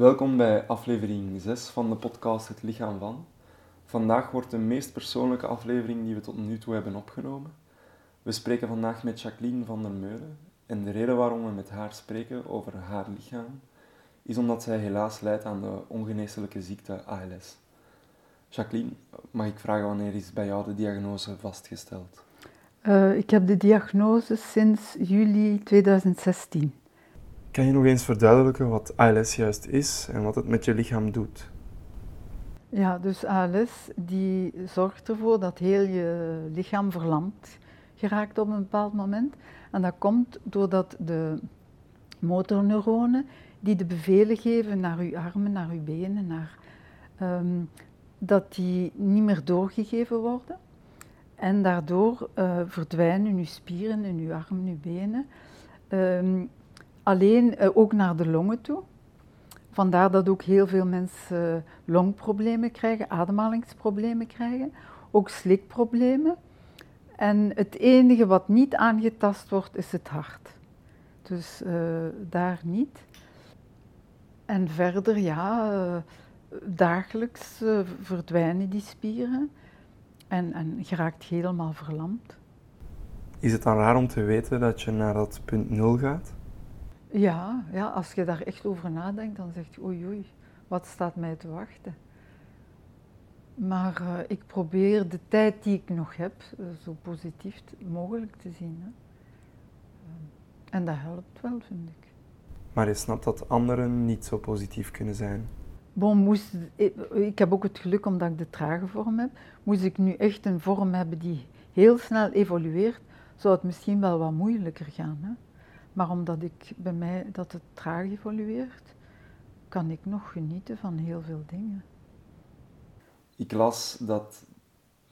Welkom bij aflevering 6 van de podcast Het Lichaam van. Vandaag wordt de meest persoonlijke aflevering die we tot nu toe hebben opgenomen. We spreken vandaag met Jacqueline van der Meulen en de reden waarom we met haar spreken over haar lichaam is omdat zij helaas lijdt aan de ongeneeslijke ziekte ALS. Jacqueline, mag ik vragen wanneer is bij jou de diagnose vastgesteld? Uh, ik heb de diagnose sinds juli 2016. Kan je nog eens verduidelijken wat ALS juist is en wat het met je lichaam doet? Ja, dus ALS die zorgt ervoor dat heel je lichaam verlamd geraakt op een bepaald moment. En dat komt doordat de motorneuronen die de bevelen geven naar uw armen, naar uw benen, naar, um, dat die niet meer doorgegeven worden. En daardoor uh, verdwijnen uw spieren in uw armen, uw benen. Um, alleen uh, ook naar de longen toe. Vandaar dat ook heel veel mensen uh, longproblemen krijgen, ademhalingsproblemen krijgen, ook slikproblemen. En het enige wat niet aangetast wordt, is het hart. Dus uh, daar niet. En verder, ja, dagelijks verdwijnen die spieren en, en geraakt helemaal verlamd. Is het dan raar om te weten dat je naar dat punt nul gaat? Ja, ja, als je daar echt over nadenkt, dan zeg je oei oei, wat staat mij te wachten? Maar uh, ik probeer de tijd die ik nog heb uh, zo positief mogelijk te zien. Hè. Uh, en dat helpt wel, vind ik. Maar je snapt dat anderen niet zo positief kunnen zijn? Bon, moest, ik, ik, heb ook het geluk omdat ik de trage vorm heb. Moest ik nu echt een vorm hebben die heel snel evolueert, zou het misschien wel wat moeilijker gaan. Hè? Maar omdat ik bij mij dat het traag evolueert, kan ik nog genieten van heel veel dingen. Ik las dat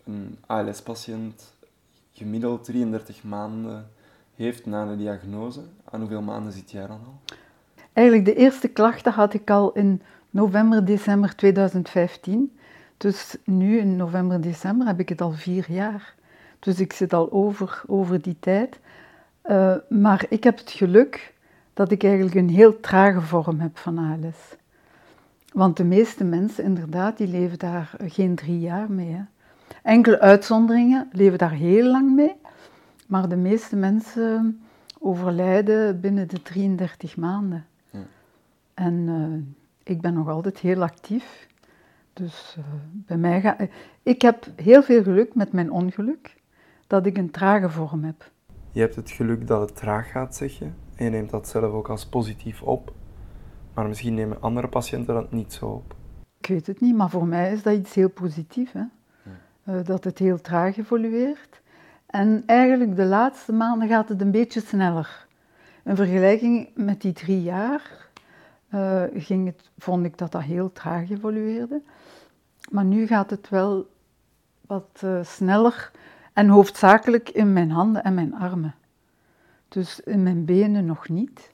een ALS-patiënt gemiddeld 33 maanden heeft na de diagnose. Aan hoeveel maanden zit jij dan al? Eigenlijk de eerste klachten had ik al in november, december 2015. Dus nu in november, december heb ik het al vier jaar. Dus ik zit al over, over die tijd. Uh, maar ik heb het geluk dat ik eigenlijk een heel trage vorm heb van ALS. Want de meeste mensen, inderdaad, die leven daar geen drie jaar mee. Hè. Enkele uitzonderingen leven daar heel lang mee, maar de meeste mensen overlijden binnen de 33 maanden. Ja. En uh, ik ben nog altijd heel actief. Dus uh, bij mij gaat. Ik heb heel veel geluk met mijn ongeluk dat ik een trage vorm heb. Je hebt het geluk dat het traag gaat, zeg je. En je neemt dat zelf ook als positief op. Maar misschien nemen andere patiënten dat niet zo op. Ik weet het niet, maar voor mij is dat iets heel positiefs. Hè? Ja. Uh, dat het heel traag evolueert. En eigenlijk de laatste maanden gaat het een beetje sneller. In vergelijking met die drie jaar uh, ging het, vond ik dat dat heel traag evolueerde. Maar nu gaat het wel wat uh, sneller en hoofdzakelijk in mijn handen en mijn armen. Dus in mijn benen nog niet.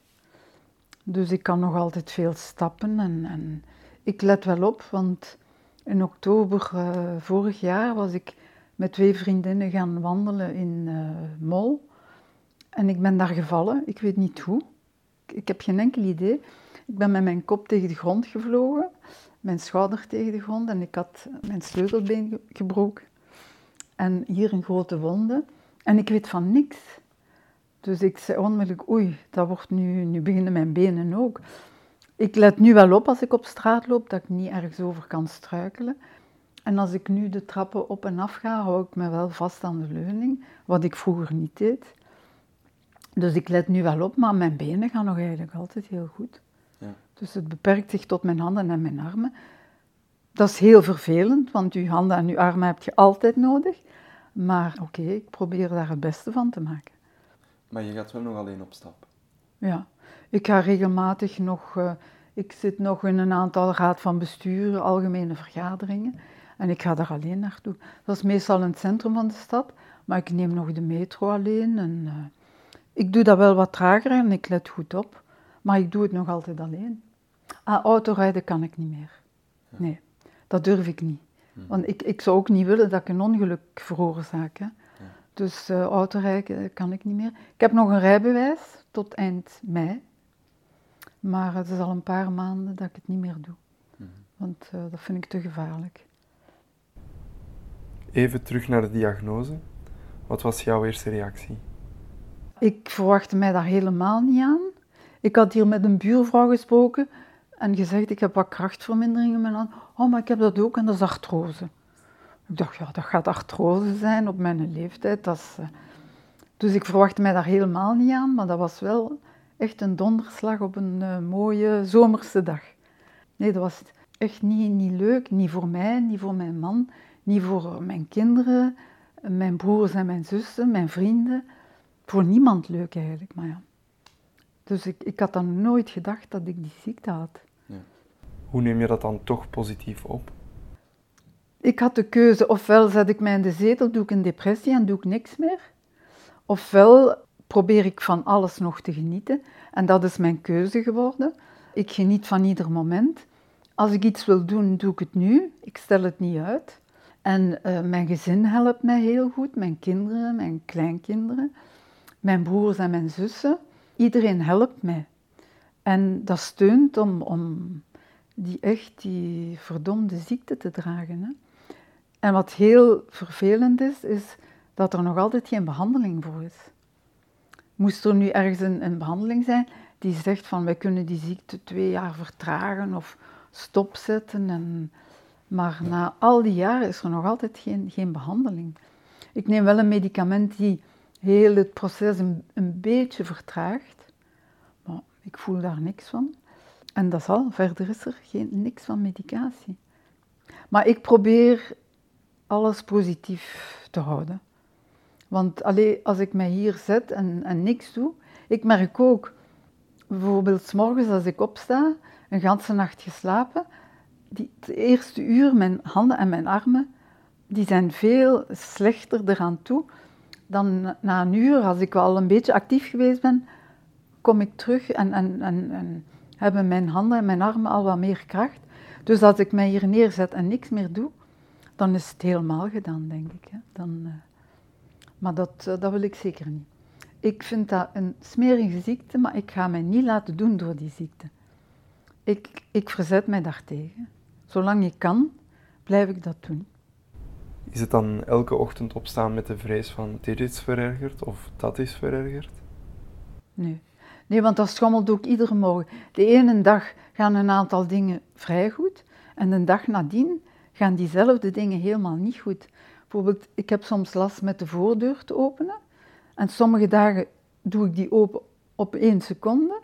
Dus ik kan nog altijd veel stappen en, en ik let wel op, want in oktober uh, vorig jaar was ik met twee vriendinnen gaan wandelen in uh, Mol. En ik ben daar gevallen, ik weet niet hoe. Ik, ik heb geen enkel idee. Ik ben met mijn kop tegen de grond gevlogen, mijn schouder tegen de grond en ik had mijn sleutelbeen gebroken. En hier een grote wonde. En ik weet van niks. Dus ik zei onmiddellijk, oei, dat wordt nu, nu beginnen mijn benen ook. Ik let nu wel op als ik op straat loop, dat ik niet ergens over kan struikelen. En als ik nu de trappen op en af ga, hou ik me wel vast aan de leuning, wat ik vroeger niet deed. Dus ik let nu wel op, maar mijn benen gaan nog eigenlijk altijd heel goed. Ja. Dus het beperkt zich tot mijn handen en mijn armen. Dat is heel vervelend, want je handen en je armen heb je altijd nodig. Maar oké, ik probeer daar het beste van te maken. Maar je gaat wel nog alleen op stap? Ja, ik ga regelmatig nog... Uh, ik zit nog in een aantal raad van bestuur, algemene vergaderingen. En ik ga daar alleen naartoe. Dat is meestal in het centrum van de stad. Maar ik neem nog de metro alleen. En, uh, ik doe dat wel wat trager en ik let goed op. Maar ik doe het nog altijd alleen. Ah, autorijden kan ik niet meer. Nee. Dat durf ik niet. Hmm. Want ik, ik zou ook niet willen dat ik een ongeluk veroorzaak. Hè. Ja. Dus uh, autorijden kan ik niet meer. Ik heb nog een rijbewijs tot eind mei. Maar het is al een paar maanden dat ik het niet meer doe. Mhm. Want eh, dat vind ik te gevaarlijk. Even terug naar de diagnose. Wat was jouw eerste reactie? Ik verwachtte mij daar helemaal niet aan. Ik had hier met een buurvrouw gesproken en gezegd, ik heb wat krachtvermindering in mijn hand. Oh, maar ik heb dat ook en dat is artrose. Ik dacht, ja, dat gaat artrose zijn op mijn leeftijd. Dat eh. Dus ik verwachtte mij daar helemaal niet aan, maar dat was wel echt een donderslag op een eh, mooie zomerse dag. Nee, dat was echt niet, niet leuk, niet voor mij, niet voor mijn man, niet voor mijn kinderen, mijn broers en mijn zussen, mijn vrienden. Voor niemand leuk eigenlijk, maar ja. Dus ik, ik had dan nooit gedacht dat ik die ziekte had. Hoe neem je dat dan toch positief op? Ik had de keuze, ofwel zet ik mij in de zetel, doe ik een depressie en doe ik niks meer. Ofwel probeer ik van alles nog te genieten. En dat is mijn keuze geworden. Ik geniet van ieder moment. Als ik iets wil doen, doe ik het nu. Ik stel het niet uit. En eh, mijn gezin helpt mij heel goed. Mijn kinderen, mijn kleinkinderen, mijn broers en mijn zussen. Iedereen helpt mij. En dat steunt om, om die echt die verdomde ziekte te dragen. Hè. En wat heel vervelend is, is dat er nog altijd geen behandeling voor is. Moest er nu ergens een, een behandeling zijn die zegt van wij kunnen die ziekte twee jaar vertragen of stopzetten. En, maar na al die jaren is er nog altijd geen, geen behandeling. Ik neem wel een medicament die heel het proces een, beetje vertraagt, maar ik voel daar niks van. En dat is al, verder is er geen, niks van medicatie. Maar ik probeer alles positief te houden. Want alleen als ik mij hier zet en, en niks doe, ik merk ook, bijvoorbeeld s morgens als ik opsta, een ganse nacht geslapen, die, eerste uur, mijn handen en mijn armen, die zijn veel slechter eraan toe dan na een uur. Als ik al een beetje actief geweest ben, kom ik terug en, en, en, en hebben mijn handen en mijn armen al wat meer kracht. Dus als ik mij hier neerzet en niks meer doe, dan is het helemaal gedaan, denk ik. Hè. Dan, uh, maar dat, uh, dat wil ik zeker niet. Ik vind dat een smerige ziekte, maar ik ga mij niet laten doen door die ziekte. Ik, ik verzet mij daartegen. Zolang ik kan, blijf ik dat doen. Is het dan elke ochtend opstaan met de vrees van dit is verergerd of dat is verergerd? Nee. Nee, want dat schommelt ook iedere morgen. De ene dag gaan een aantal dingen vrij goed en de dag nadien gaan diezelfde dingen helemaal niet goed. Bijvoorbeeld, ik heb soms last met de voordeur te openen en sommige dagen doe ik die open op één seconde.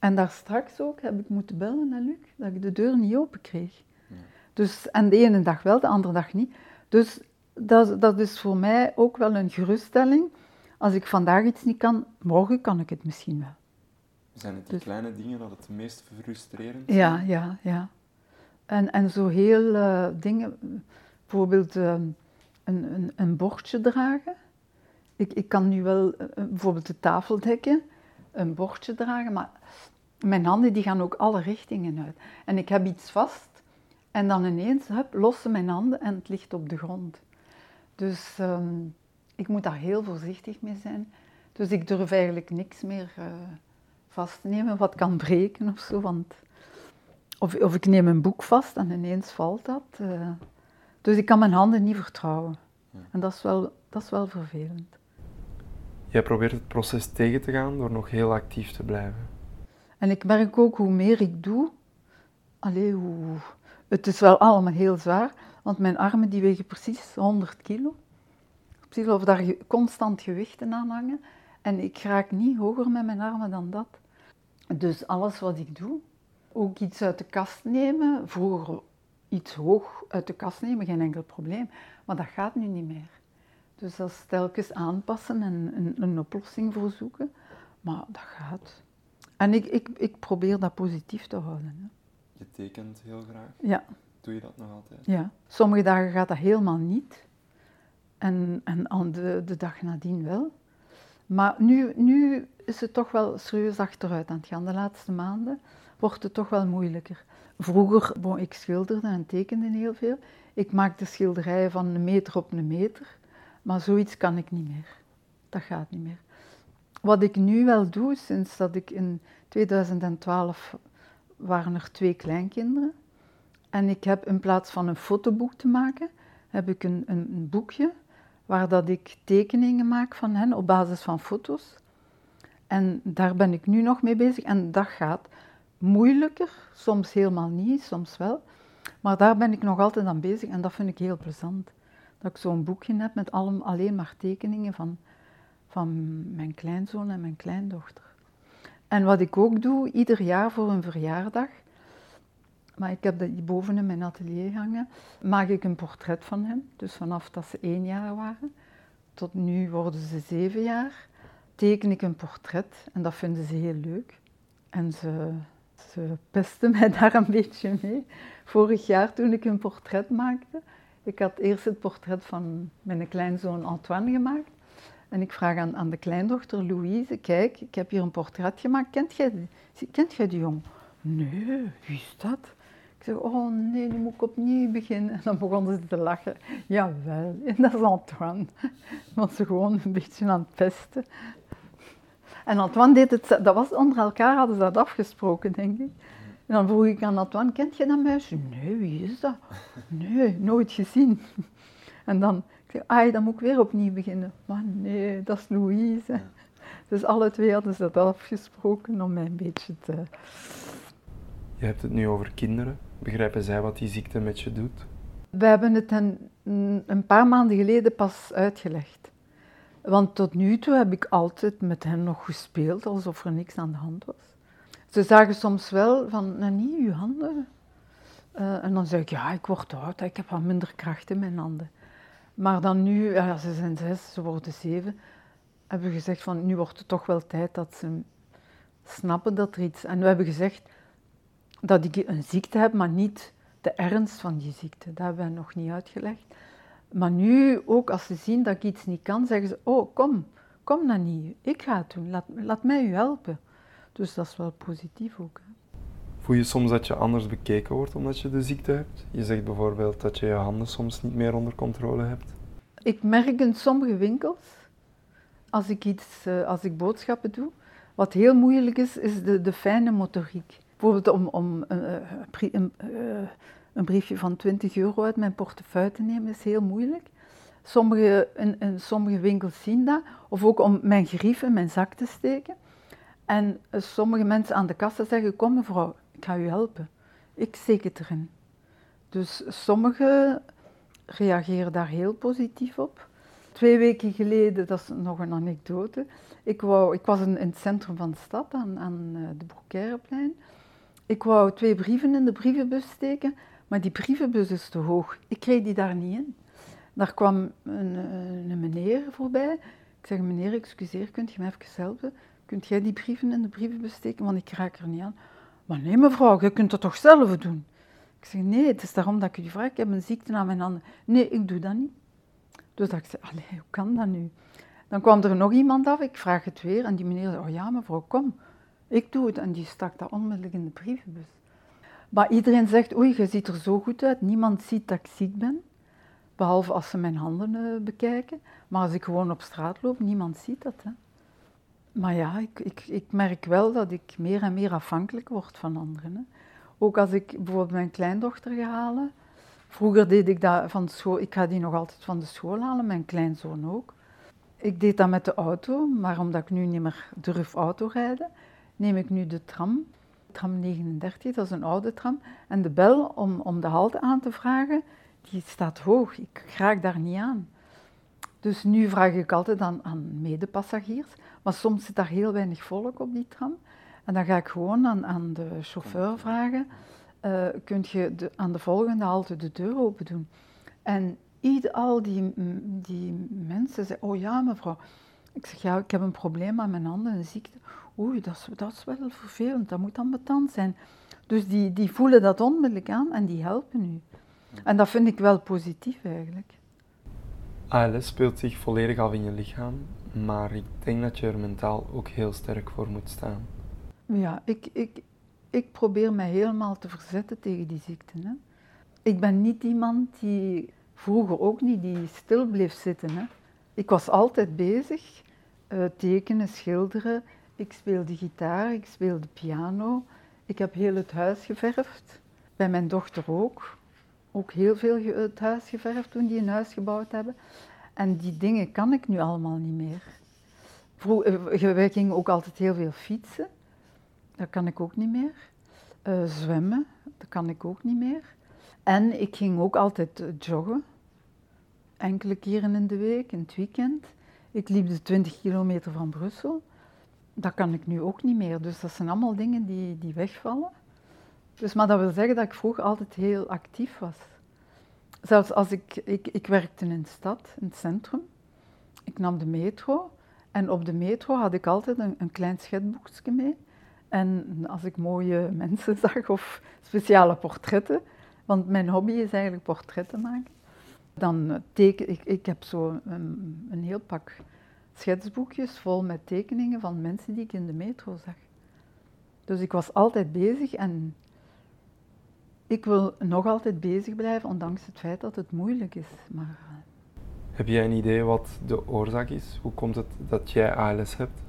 En daar straks ook heb ik moeten bellen naar Luc, dat ik de deur niet open kreeg. Ja. Dus, en de ene dag wel, de andere dag niet. Dus dat, dat is voor mij ook wel een geruststelling. Als ik vandaag iets niet kan, morgen kan ik het misschien wel. Zijn het die dus, kleine dingen dat het meest frustrerend is? Ja, ja, ja. En, en zo heel uh, dingen, bijvoorbeeld uh, een, een, een, bordje dragen. Ik, ik kan nu wel uh, bijvoorbeeld de tafel dekken, een bordje dragen, maar mijn handen die gaan ook alle richtingen uit. En ik heb iets vast en dan ineens hup, lossen mijn handen en het ligt op de grond. Dus um, ik moet daar heel voorzichtig mee zijn. Dus ik durf eigenlijk niks meer vastnemen wat kan breken of zo. Want of, of ik neem een boek vast en ineens valt dat. Uh, dus ik kan mijn handen niet vertrouwen. Ja. En dat is, wel, dat is wel vervelend. Jij probeert het proces tegen te gaan door nog heel actief te blijven. En ik merk ook hoe meer ik doe, allee, hoe, het is wel allemaal heel zwaar, want mijn armen die wegen precies 100 kilo. Precies of daar constant gewichten aan hangen. En ik raak niet hoger met mijn armen dan dat. Dus alles wat ik doe, ook iets uit de kast nemen, vroeger iets hoog uit de kast nemen, geen enkel probleem, maar dat gaat nu niet meer. Dus dat is telkens aanpassen en een, een oplossing voor zoeken, maar dat gaat. En ik, ik, ik probeer dat positief te houden. Hè. Je tekent heel graag? Ja. Doe je dat nog altijd? Ja. Sommige dagen gaat dat helemaal niet. En, en de, de dag nadien wel. Maar nu, nu is het toch wel serieus achteruit aan het gaan. De laatste maanden wordt het toch wel moeilijker. Vroeger, bon, ik schilderde en tekende heel veel. Ik maakte schilderijen van een meter op een meter. Maar zoiets kan ik niet meer. Dat gaat niet meer. Wat ik nu wel doe, sinds dat ik in 2012 waren er twee kleinkinderen. En ik heb in plaats van een fotoboek te maken, heb ik een, een, een boekje waar dat ik tekeningen maak van hen op basis van foto's. En daar ben ik nu nog mee bezig en dat gaat moeilijker, soms helemaal niet, soms wel. Maar daar ben ik nog altijd aan bezig en dat vind ik heel plezant. Dat ik zo'n boekje heb met alleen maar tekeningen van, van mijn kleinzoon en mijn kleindochter. En wat ik ook doe, ieder jaar voor een verjaardag, maar ik heb dat boven in mijn atelier hangen, maak ik een portret van hen. Dus vanaf dat ze één jaar waren, tot nu worden ze zeven jaar, teken ik een portret en dat vinden ze heel leuk. En ze, ze pesten mij daar een beetje mee. Vorig jaar toen ik een portret maakte, ik had eerst het portret van mijn kleinzoon Antoine gemaakt. En ik vraag aan, aan de kleindochter Louise, kijk, ik heb hier een portret gemaakt, kent jij, kent jij die jong? Nee, wie is dat? Ik zeg, oh nee, nu moet ik opnieuw beginnen. En dan begonnen ze te lachen. Jawel, en dat is Antoine. Was ze gewoon een beetje aan het pesten. En Antoine deed het, dat was onder elkaar, hadden ze dat afgesproken, denk ik. En dan vroeg ik aan Antoine, kent je dat meisje? Nee, wie is dat? Nee, nooit gezien. En dan, ai, dan moet ik weer opnieuw beginnen. Maar nee, dat is Louise. Dus alle twee hadden ze dat afgesproken om mij een beetje te... Je hebt het nu over kinderen. Begrijpen zij wat die ziekte met je doet? We hebben het hen een paar maanden geleden pas uitgelegd. Want tot nu toe heb ik altijd met hen nog gespeeld alsof er niks aan de hand was. Ze zagen soms wel van, nou niet uw handen. Uh, en dan zeg ik, ja, ik word oud, ik heb wat minder kracht in mijn handen. Maar dan nu, ze zijn zes, ze worden zeven, hebben we gezegd van, nu wordt het toch wel tijd dat ze snappen dat er iets... En we hebben gezegd dat ik een ziekte heb, maar niet de ernst van die ziekte. Dat hebben we nog niet uitgelegd. Maar nu, ook als ze zien dat ik iets niet kan, zeggen ze, oh, kom, kom dan niet, ik ga het doen, laat, mij u helpen. Dus dat is wel positief ook. Voel je soms dat je anders bekeken wordt omdat je de ziekte hebt? Je zegt bijvoorbeeld dat je je handen soms niet meer onder controle hebt. Ik merk in sommige winkels, als ik, iets, eh, als ik boodschappen doe, wat heel moeilijk is, is de, de fijne motoriek. Bijvoorbeeld om, om uh, een, een, briefje van 20 euro uit mijn portefeuille te nemen, is heel moeilijk. Sommige, in, in sommige winkels zien dat. Of ook om mijn grief in mijn zak te steken. En sommige mensen aan de kassa zeggen, kom mevrouw, ik ga u helpen. Ik steek het erin. Dus sommigen reageren daar heel positief op. Twee weken geleden, dat is nog een anekdote, ik, wou, ik was in, in het centrum van de stad, aan, aan eh, de Broekerenplein. Ik wou twee brieven in de brievenbus steken, maar die brievenbus is te hoog. Ik kreeg die daar niet in. Daar kwam een, een meneer voorbij. Ik zeg, meneer, excuseer, kunt je me even helpen? Kunt jij die brieven in de brievenbus steken, want ik raak er niet aan. Maar nee mevrouw, je kunt dat toch zelf doen? Ik zeg, nee, het is daarom dat ik u vraag, ik heb een ziekte aan mijn handen. Nee, ik doe dat niet. Dus dacht ik allee, hoe kan dat nu? Dan kwam er nog iemand af, ik vraag het weer, en die meneer zei, oh ja mevrouw, kom, ik doe het. En die stak dat onmiddellijk in de brievenbus. Maar iedereen zegt, oei, je ziet er zo goed uit, niemand ziet dat ik ziek ben. Behalve als ze mijn handen uh, bekijken. Maar als ik gewoon op straat loop, niemand ziet dat. Hè. Maar ja, ik, ik, ik, merk wel dat ik meer en meer afhankelijk word van anderen. Hè. Ook als ik bijvoorbeeld mijn kleindochter ga halen. Vroeger deed ik dat van school, ik ga die nog altijd van de school halen, mijn kleinzoon ook. Ik deed dat met de auto, maar omdat ik nu niet meer durf autorijden, neem ik nu de tram. Tram 39, dat is een oude tram. En de bel om, om de halte aan te vragen, die staat hoog. Ik raak daar niet aan. Dus nu vraag ik altijd aan medepassagiers. Maar soms zit daar heel weinig volk op die tram. En dan ga ik gewoon aan, aan de chauffeur vragen, uh, kunt je de, aan de volgende halte de deur open doen? En ieder, al die, die mensen zeggen, oh ja mevrouw. Ik zeg, ja, ik heb een probleem aan mijn handen, een ziekte. Oei, dat is, dat is wel vervelend, dat moet dan betand zijn. Dus die, die voelen dat onmiddellijk aan en die helpen u. En dat vind ik wel positief eigenlijk. ALS speelt zich volledig af in je lichaam, maar ik denk dat je er mentaal ook heel sterk voor moet staan. Ja, ik, ik, ik probeer mij helemaal te verzetten tegen die ziekte. Hè. Ik ben niet iemand die, vroeger ook niet, die stil bleef zitten. Hè. Ik was altijd bezig. uh, tekenen, schilderen. Ik speelde gitaar, ik speelde piano. Ik heb heel het huis geverfd. Bij mijn dochter ook. Ook heel veel het huis geverfd toen die een huis gebouwd hebben. En die dingen kan ik nu allemaal niet meer. Vroeger, wij gingen ook altijd heel veel fietsen. Dat kan ik ook niet meer. Uh, zwemmen, dat kan ik ook niet meer. En ik ging ook altijd joggen. Enkele keren in de week, in het weekend. Ik liep de 20 kilometer van Brussel. Dat kan ik nu ook niet meer. Dus dat zijn allemaal dingen die, die wegvallen. Dus, maar dat wil zeggen dat ik vroeger altijd heel actief was. Zelfs als ik, ik, ik werkte in de stad, in het centrum. Ik nam de metro. En op de metro had ik altijd een, een klein schetboekje mee. En als ik mooie mensen zag of speciale portretten, want mijn hobby is eigenlijk portretten maken, dan teken ik, ik heb zo een, een heel pak schetsboekjes vol met tekeningen van mensen die ik in de metro zag. Dus ik was altijd bezig en ik wil nog altijd bezig blijven, ondanks het feit dat het moeilijk is. Maar... Eh, heb jij een idee wat de oorzaak is? Hoe komt het dat jij ALS hebt?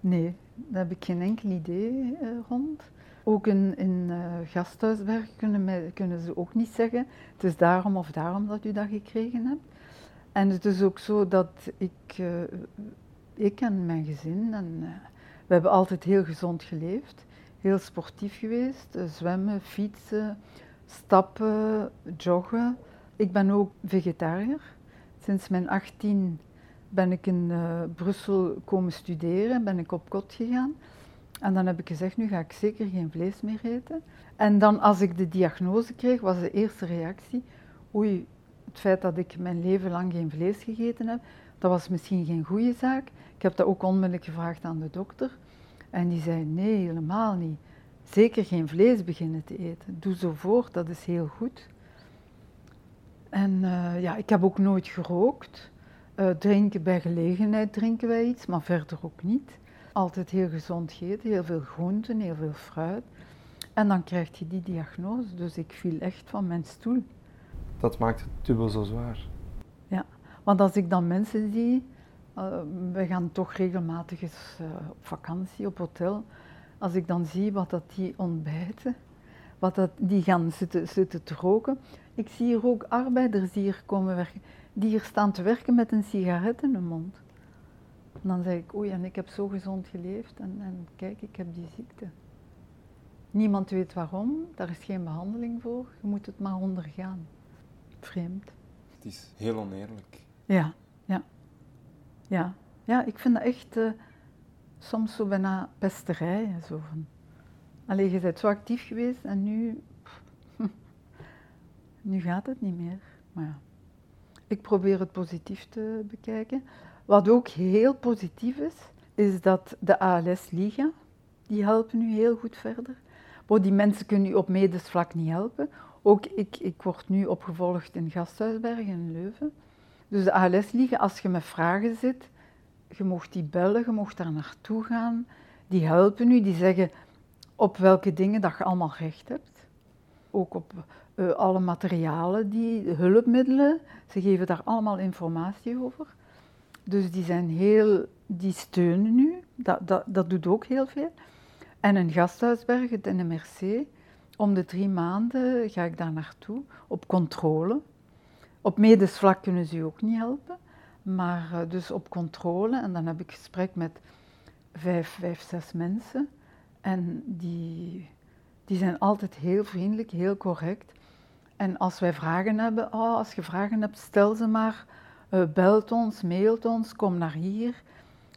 Nee, daar heb ik geen enkel idee uh, rond. Ook in, in uh, gasthuiswerk kunnen, kunnen ze ook niet zeggen, het is daarom of daarom dat u dat gekregen hebt. En het is ook zo dat ik, uh, ik en mijn gezin, en, we hebben altijd heel gezond geleefd heel sportief geweest. Eh, zwemmen, fietsen, stappen, joggen. Ik ben ook vegetariër. Sinds mijn 18 ben ik in uh, Brussel komen studeren, ben ik op kot gegaan. En dan heb ik gezegd, nu ga ik zeker geen vlees meer eten. En dan als ik de diagnose kreeg, was de eerste reactie, oei, het feit dat ik mijn leven lang geen vlees gegeten heb, dat was misschien geen goede zaak. Ik heb dat ook onmiddellijk gevraagd aan de dokter. En die zei, nee, helemaal niet. Zeker geen vlees beginnen te eten. Doe zo voort, dat is heel goed. En uh, ja, ik heb ook nooit gerookt. Uh, drinken bij gelegenheid drinken wij iets, maar verder ook niet. Altijd heel gezond gegeten, heel veel groenten, heel veel fruit. En dan krijg je die diagnose, dus ik viel echt van mijn stoel. Dat maakt het dubbel zo zwaar. Ja, want als ik dan mensen zie uh, we gaan toch regelmatig eens uh, op vakantie, op hotel. Als ik dan zie wat dat die ontbijten, wat dat, die gaan zitten, zitten te roken. Ik zie hier ook arbeiders die hier komen werken, die hier staan te werken met een sigaret in hun mond. En dan zeg ik, oei, en ik heb zo gezond geleefd en, en kijk, ik heb die ziekte. Niemand weet waarom, daar is geen behandeling voor, je moet het maar ondergaan. Vreemd. Het is heel oneerlijk. Ja, ja. Ja, ja ik vind dat echt uh, soms zo bijna pesterij. Zo van. Allee, je bent zo actief geweest en nu, nu gaat het niet meer. Maar ja, ik probeer het positief te bekijken. Wat ook heel positief is, is dat de ALS-liga, die helpen nu heel goed verder. Maar die mensen kunnen u op medisch vlak niet helpen. Ook ik, ik word nu opgevolgd in Gasthuisbergen in Leuven. Dus de ALS-liga, als je met vragen zit, je mocht die bellen, je mocht daar naartoe gaan. Die helpen u, die zeggen op welke dingen dat je allemaal recht hebt. Ook op uh, alle materialen, die hulpmiddelen. Ze geven daar allemaal informatie over. Dus die zijn heel, die steunen u. Dat, dat, dat doet ook heel veel. En een gasthuisberg, het NMRC, om de drie maanden ga ik daar naartoe op controle. Op medisch vlak kunnen ze u ook niet helpen, maar uh, dus op controle. En dan heb ik gesprek met vijf, vijf zes mensen. En die, die zijn altijd heel vriendelijk, heel correct. En als wij vragen hebben, oh, als je vragen hebt, stel ze maar. Uh, belt ons, mailt ons, kom naar hier.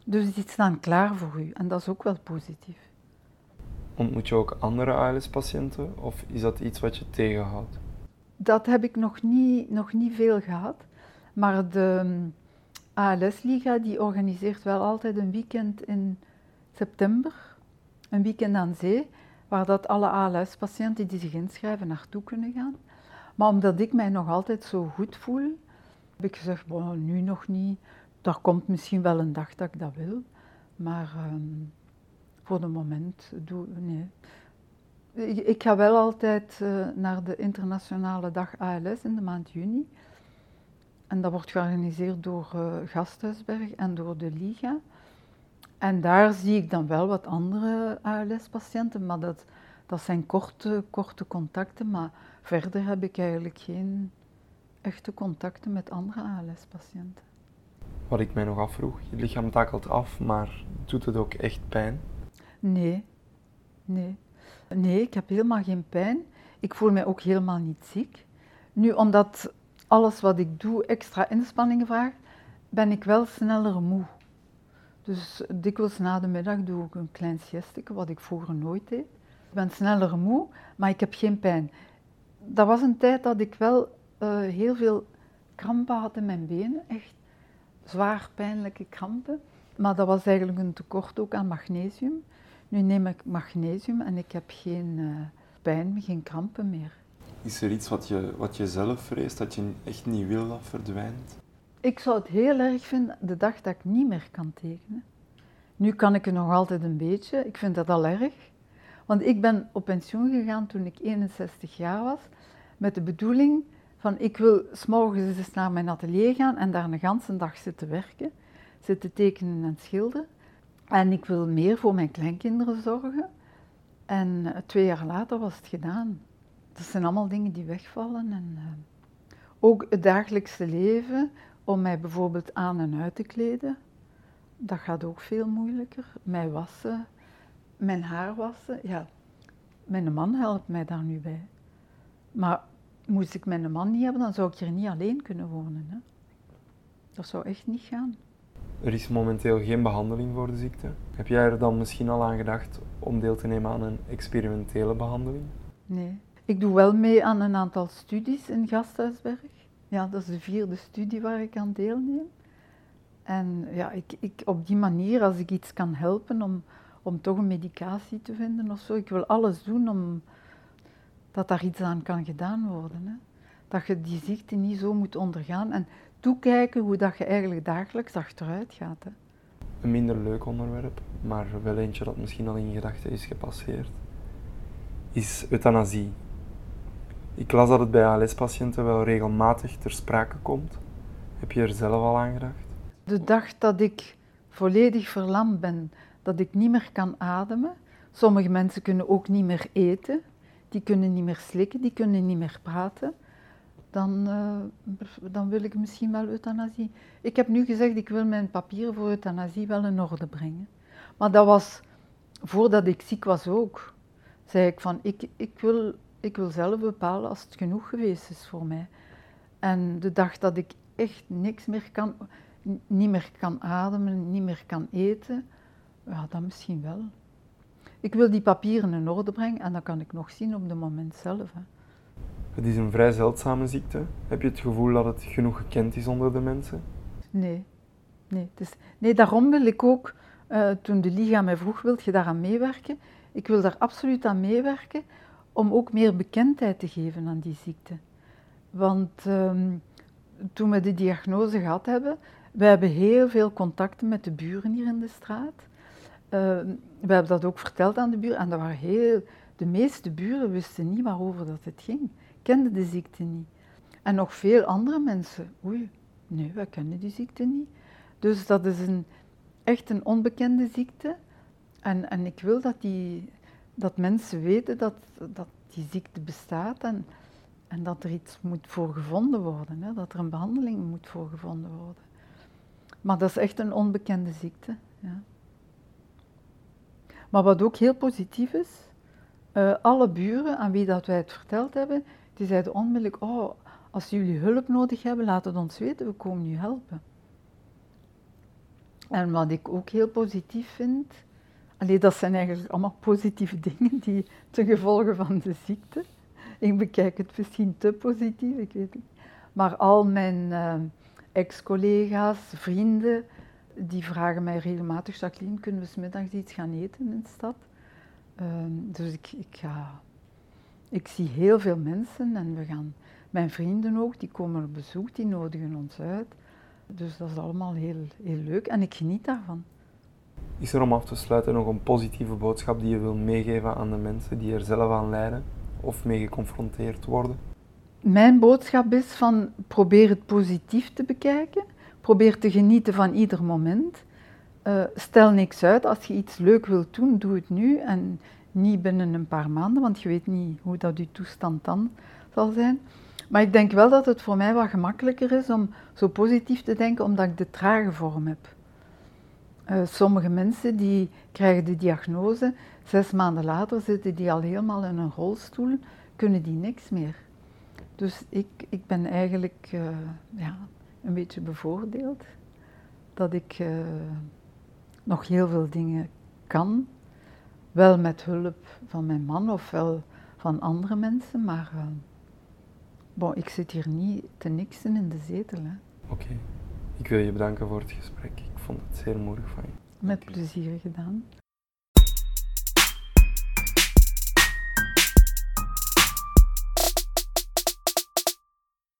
Dus die staan klaar voor u. En dat is ook wel positief. Ontmoet je ook andere ALS-patiënten of is dat iets wat je tegenhoudt? Dat heb ik nog niet, nog niet veel gehad. Maar de mm, ALS-liga die organiseert wel altijd een weekend in september. Een weekend aan zee, waar dat alle ALS-patiënten die zich inschrijven naartoe kunnen gaan. Maar omdat ik mij nog altijd zo goed voel, heb ik gezegd, nu nog niet. Daar komt misschien wel een dag dat ik dat wil. Maar um, voor de moment doe nee. Ik, ga wel altijd uh, naar de internationale dag ALS in de maand juni. En dat wordt georganiseerd door uh, Gasthuisberg en door de Liga. En daar zie ik dan wel wat andere ALS-patiënten, maar dat, dat zijn korte, korte contacten. Maar verder heb ik eigenlijk geen echte contacten met andere ALS-patiënten. Wat ik mij nog afvroeg, je lichaam takelt af, maar doet het ook echt pijn? Nee, nee. Nee, ik heb helemaal geen pijn. Ik voel mij ook helemaal niet ziek. Nu, omdat alles wat ik doe extra inspanningen vraagt, ben ik wel sneller moe. Dus dikwijls na de middag doe ik een klein siesteke, wat ik vroeger nooit deed. Ik ben sneller moe, maar ik heb geen pijn. Dat was een tijd dat ik wel uh, heel veel krampen had in mijn benen, echt zwaar pijnlijke krampen. Maar dat was eigenlijk een tekort ook aan magnesium. Nu neem ik magnesium en ik heb geen uh, pijn, geen krampen meer. Is er iets wat je, wat je zelf vreest, dat je echt niet wil dat verdwijnt? Ik zou het heel erg vinden de dag dat ik niet meer kan tekenen. Nu kan ik het nog altijd een beetje, ik vind dat al erg. Want ik ben op pensioen gegaan toen ik 61 jaar was, met de bedoeling van ik wil s'morgens eens naar mijn atelier gaan en daar een ganse dag zitten werken, zitten tekenen en schilderen. En ik wil meer voor mijn kleinkinderen zorgen. En eh, twee jaar later was het gedaan. Dat zijn allemaal dingen die wegvallen. En, uh, ook het dagelijkse leven, om mij bijvoorbeeld aan en uit te kleden, dat gaat ook veel moeilijker. Mij wassen, mijn haar wassen, ja. Mijn man helpt mij daar nu bij. Maar moest ik mijn man niet hebben, dan zou ik hier niet alleen kunnen wonen. Hè. Dat zou echt niet gaan. Er is momenteel geen behandeling voor de ziekte. Heb jij er dan misschien al aan gedacht om deel te nemen aan een experimentele behandeling? Nee. Ik doe wel mee aan een aantal studies in Gasthuisberg. Ja, dat is de vierde studie waar ik aan deelneem. En ja, ik, ik, op die manier, als ik iets kan helpen om, om toch een medicatie te vinden of zo, ik wil alles doen om dat daar iets aan kan gedaan worden. Hè. Dat je die ziekte niet zo moet ondergaan en toekijken hoe dat je eigenlijk dagelijks achteruit gaat. Hè. Een minder leuk onderwerp, maar wel eentje dat misschien al in gedachten is gepasseerd, is euthanasie. Ik las dat het bij ALS-patiënten wel regelmatig ter sprake komt. Heb je er zelf al aan gedacht? De dag dat ik volledig verlamd ben, dat ik niet meer kan ademen. Sommige mensen kunnen ook niet meer eten, die kunnen niet meer slikken, die kunnen niet meer praten. Dan, uh, dan wil ik misschien wel euthanasie. Ik heb nu gezegd, ik wil mijn papieren voor euthanasie wel in orde brengen. Maar dat was voordat ik ziek was ook. Zei ik van, ik, ik wil ik wil zelf bepalen als het genoeg geweest is voor mij. En de dag dat ik echt niks meer kan, niet meer kan ademen, niet meer kan eten, ja, dan misschien wel. Ik wil die papieren in orde brengen en dat kan ik nog zien op het moment zelf. Het is een vrij zeldzame ziekte. Heb je het gevoel dat het genoeg gekend is onder de mensen? Nee, nee, dus, nee daarom wil ik ook, uh, toen de Liga mij vroeg, wilt je daaraan meewerken? Ik wil daar absoluut aan meewerken, om ook meer bekendheid te geven aan die ziekte. Want um, toen we de diagnose gehad hebben, we hebben heel veel contacten met de buren hier in de straat. Uh, we hebben dat ook verteld aan de buren en dat waren heel, de meeste buren wisten niet waarover dat het ging, kenden de ziekte niet. En nog veel andere mensen, oei, nee, wij kennen die ziekte niet. Dus dat is een, echt een onbekende ziekte. En, en ik wil dat die, dat mensen weten dat, dat die ziekte bestaat en, en dat er iets moet voor gevonden worden, hè, dat er een behandeling moet voor gevonden worden. Maar dat is echt een onbekende ziekte. Ja. Maar wat ook heel positief is, uh, alle buren aan wie dat wij het verteld hebben, die zeiden onmiddellijk, oh, als jullie hulp nodig hebben, laat het ons weten, we komen u helpen. En wat ik ook heel positief vind, Allee, dat zijn eigenlijk allemaal positieve dingen die ten gevolge van de ziekte. Ik bekijk het misschien te positief, ik weet het. Maar al mijn uh, ex-collega's, vrienden, die vragen mij regelmatig, Jacqueline, kunnen we smiddags iets gaan eten in de stad? Uh, dus ik, ik, ga, ik zie heel veel mensen en we gaan, mijn vrienden ook, die komen op bezoek, die nodigen ons uit. Dus dat is allemaal heel, heel leuk en ik geniet daarvan. Is er om af te sluiten nog een positieve boodschap die je wil meegeven aan de mensen die er zelf aan lijden of mee geconfronteerd worden? mijn boodschap is van probeer het positief te bekijken, probeer te genieten van ieder moment. Uh, stel niks uit, als je iets leuk wilt doen, doe het nu en niet binnen een paar maanden, want je weet niet hoe dat je toestand dan zal zijn. Maar ik denk wel dat het voor mij wat gemakkelijker is om zo positief te denken, omdat ik de trage vorm heb. Uh, sommige mensen die krijgen de diagnose, zes maanden later zitten die al helemaal in een rolstoel, kunnen die niks meer. Dus ik, ik ben eigenlijk uh, ja, een beetje bevoordeeld dat ik uh, nog heel veel dingen kan, wel met hulp van mijn man of wel van andere mensen, maar uh, bon, ik zit hier niet te niksen in de zetel. Oké, ik wil je bedanken voor het gesprek. Ik vond het zeer moedig van je. Met plezier gedaan.